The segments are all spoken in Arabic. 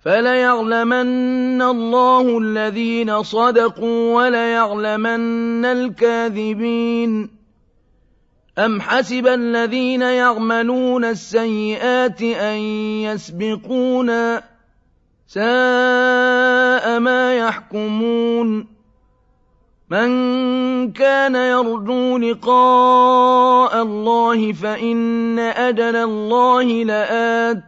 فليعلمن الله الذين صدقوا وليعلمن الكاذبين أم حسب الذين يعملون السيئات أن يسبقونا ساء ما يحكمون من كان يرجو لقاء الله فإن أجل الله لآت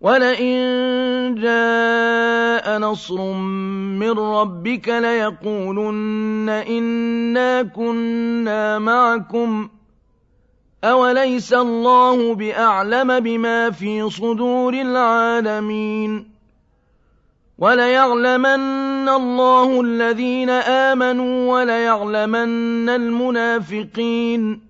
ولئن جاء نصر من ربك ليقولن إنا كنا معكم أوليس الله بأعلم بما في صدور العالمين وليعلمن الله الذين آمنوا وليعلمن المنافقين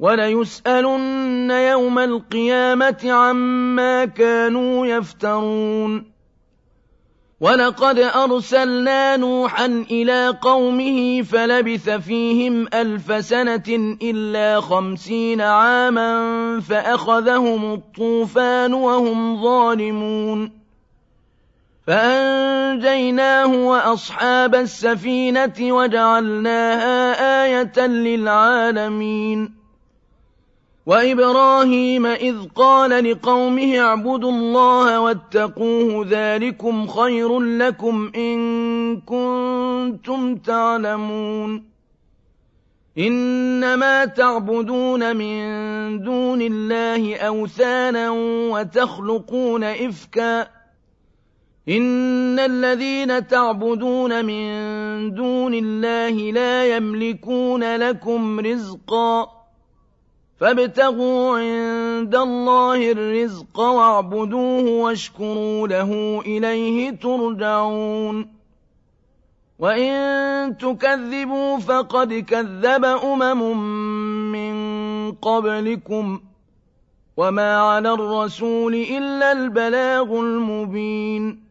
وليسألن يوم القيامة عما كانوا يفترون. ولقد أرسلنا نوحا إلى قومه فلبث فيهم ألف سنة إلا خمسين عاما فأخذهم الطوفان وهم ظالمون. فأنجيناه وأصحاب السفينة وجعلناها آية للعالمين. وإبراهيم إذ قال لقومه اعبدوا الله واتقوه ذلكم خير لكم إن كنتم تعلمون. إنما تعبدون من دون الله أوثانا وتخلقون إفكا. إن الذين تعبدون من دون الله لا يملكون لكم رزقا. فابتغوا عند الله الرزق واعبدوه واشكروا له إليه ترجعون. وإن تكذبوا فقد كذب أمم من قبلكم وما على الرسول إلا البلاغ المبين.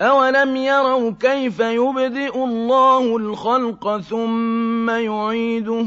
أولم يروا كيف يبدئ الله الخلق ثم يعيده؟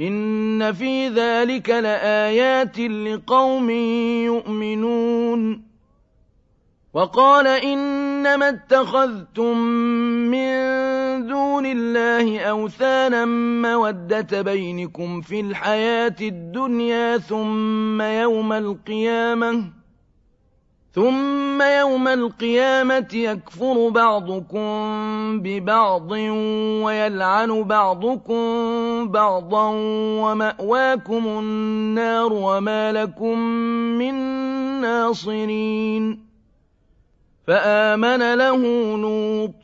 إن في ذلك لآيات لقوم يؤمنون وقال إنما اتخذتم من دون الله أوثانا مودة بينكم في الحياة الدنيا ثم يوم القيامة ثم يوم القيامة يكفر بعضكم ببعض ويلعن بعضكم بعضا ومأواكم النار وما لكم من ناصرين فآمن له لوط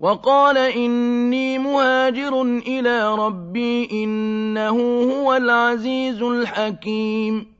وقال إني مهاجر إلى ربي إنه هو العزيز الحكيم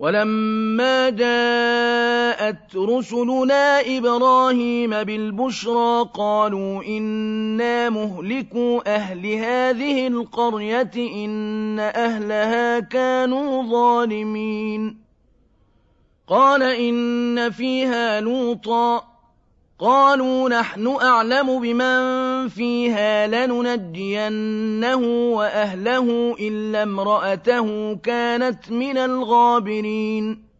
ولما جاءت رسلنا إبراهيم بالبشرى قالوا إنا مهلكوا أهل هذه القرية إن أهلها كانوا ظالمين. قال إن فيها لوطا. قالوا نحن أعلم بمن فيها لننجينه وأهله إلا امرأته كانت من الغابرين.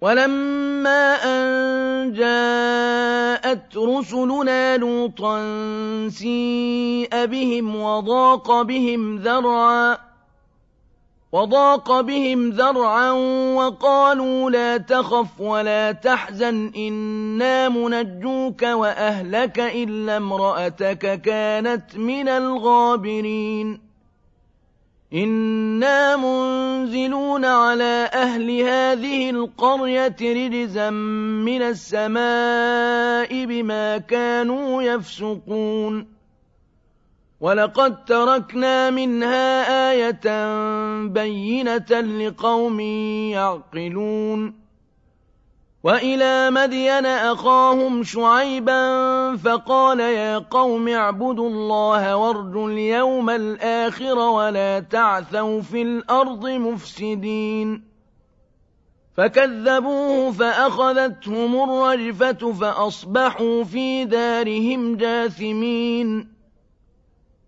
ولما أن جاءت رسلنا لوطا سيء بهم وضاق بهم ذرعا وضاق بهم ذرعا وقالوا لا تخف ولا تحزن إنا منجوك وأهلك إلا امرأتك كانت من الغابرين. إنا منزلون على أهل هذه القرية رجزا من السماء بما كانوا يفسقون. ولقد تركنا منها آية بينة لقوم يعقلون. وإلى مدين أخاهم شعيبا فقال يا قوم اعبدوا الله وارجوا اليوم الآخر ولا تعثوا في الأرض مفسدين. فكذبوه فأخذتهم الرجفة فأصبحوا في دارهم جاثمين.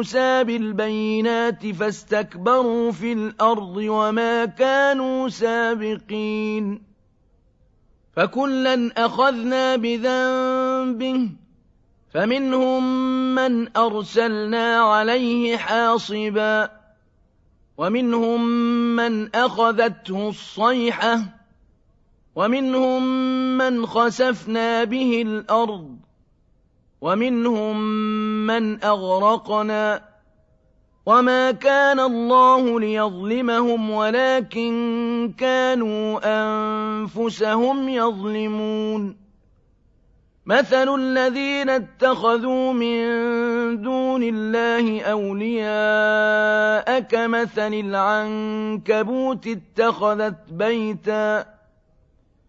موسى بالبينات فاستكبروا في الأرض وما كانوا سابقين فكلا أخذنا بذنبه فمنهم من أرسلنا عليه حاصبا ومنهم من أخذته الصيحة ومنهم من خسفنا به الأرض ومنهم من أغرقنا وما كان الله ليظلمهم ولكن كانوا أنفسهم يظلمون. مثل الذين اتخذوا من دون الله أولياء كمثل العنكبوت اتخذت بيتا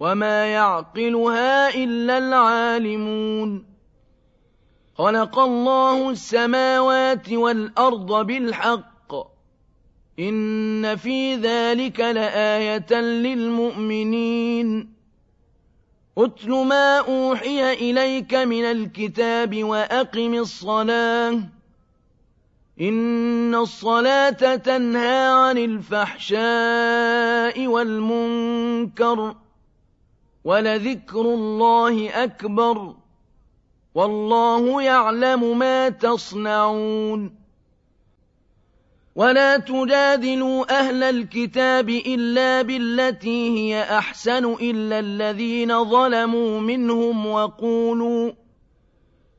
وما يعقلها إلا العالمون خلق الله السماوات والأرض بالحق إن في ذلك لآية للمؤمنين أتل ما أوحي إليك من الكتاب وأقم الصلاة إن الصلاة تنهى عن الفحشاء والمنكر ولذكر الله أكبر والله يعلم ما تصنعون ولا تجادلوا أهل الكتاب إلا بالتي هي أحسن إلا الذين ظلموا منهم وقولوا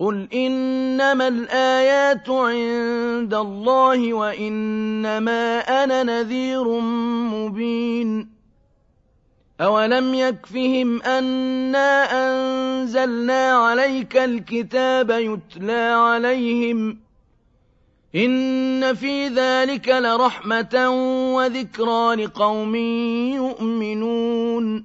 قل إنما الآيات عند الله وإنما أنا نذير مبين أولم يكفهم أنا أنزلنا عليك الكتاب يتلى عليهم إن في ذلك لرحمة وذكرى لقوم يؤمنون